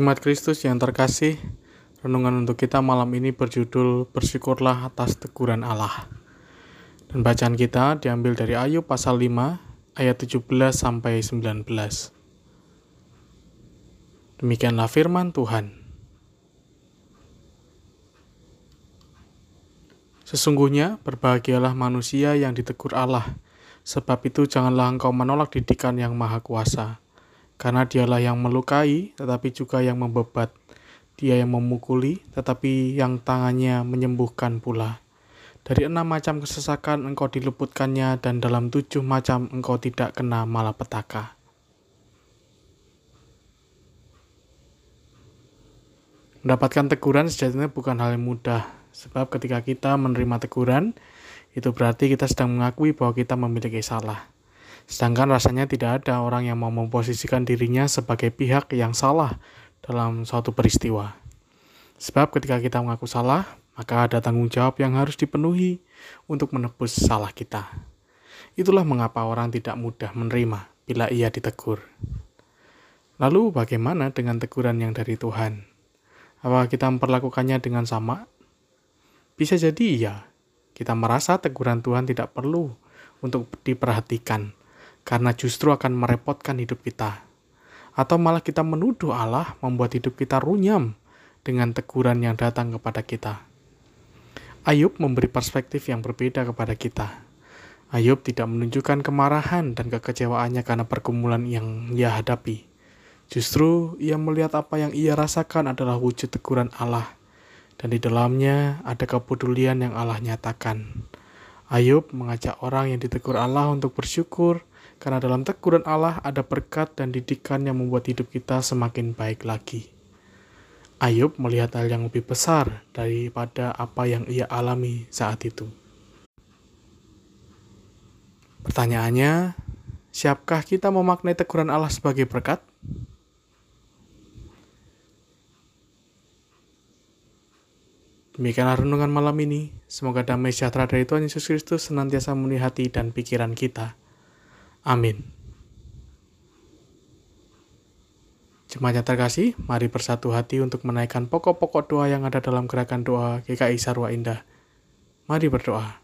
Jemaat Kristus yang terkasih, renungan untuk kita malam ini berjudul Bersyukurlah atas teguran Allah. Dan bacaan kita diambil dari Ayub pasal 5 ayat 17 sampai 19. Demikianlah firman Tuhan. Sesungguhnya berbahagialah manusia yang ditegur Allah, sebab itu janganlah engkau menolak didikan yang maha kuasa karena dialah yang melukai, tetapi juga yang membebat. Dia yang memukuli, tetapi yang tangannya menyembuhkan pula. Dari enam macam kesesakan engkau diluputkannya, dan dalam tujuh macam engkau tidak kena malapetaka. Mendapatkan teguran sejatinya bukan hal yang mudah, sebab ketika kita menerima teguran, itu berarti kita sedang mengakui bahwa kita memiliki salah. Sedangkan rasanya tidak ada orang yang mau memposisikan dirinya sebagai pihak yang salah dalam suatu peristiwa. Sebab ketika kita mengaku salah, maka ada tanggung jawab yang harus dipenuhi untuk menebus salah kita. Itulah mengapa orang tidak mudah menerima bila ia ditegur. Lalu bagaimana dengan teguran yang dari Tuhan? Apakah kita memperlakukannya dengan sama? Bisa jadi iya. Kita merasa teguran Tuhan tidak perlu untuk diperhatikan karena justru akan merepotkan hidup kita. Atau malah kita menuduh Allah membuat hidup kita runyam dengan teguran yang datang kepada kita. Ayub memberi perspektif yang berbeda kepada kita. Ayub tidak menunjukkan kemarahan dan kekecewaannya karena pergumulan yang ia hadapi. Justru ia melihat apa yang ia rasakan adalah wujud teguran Allah, dan di dalamnya ada kepedulian yang Allah nyatakan. Ayub mengajak orang yang ditegur Allah untuk bersyukur karena dalam teguran Allah ada berkat dan didikan yang membuat hidup kita semakin baik lagi. Ayub melihat hal yang lebih besar daripada apa yang ia alami saat itu. Pertanyaannya, siapkah kita memaknai teguran Allah sebagai berkat? Demikianlah renungan malam ini. Semoga damai sejahtera dari Tuhan Yesus Kristus senantiasa memenuhi hati dan pikiran kita. Amin. Jemaat yang terkasih, mari bersatu hati untuk menaikkan pokok-pokok doa yang ada dalam gerakan doa GKI Sarwa Indah. Mari berdoa.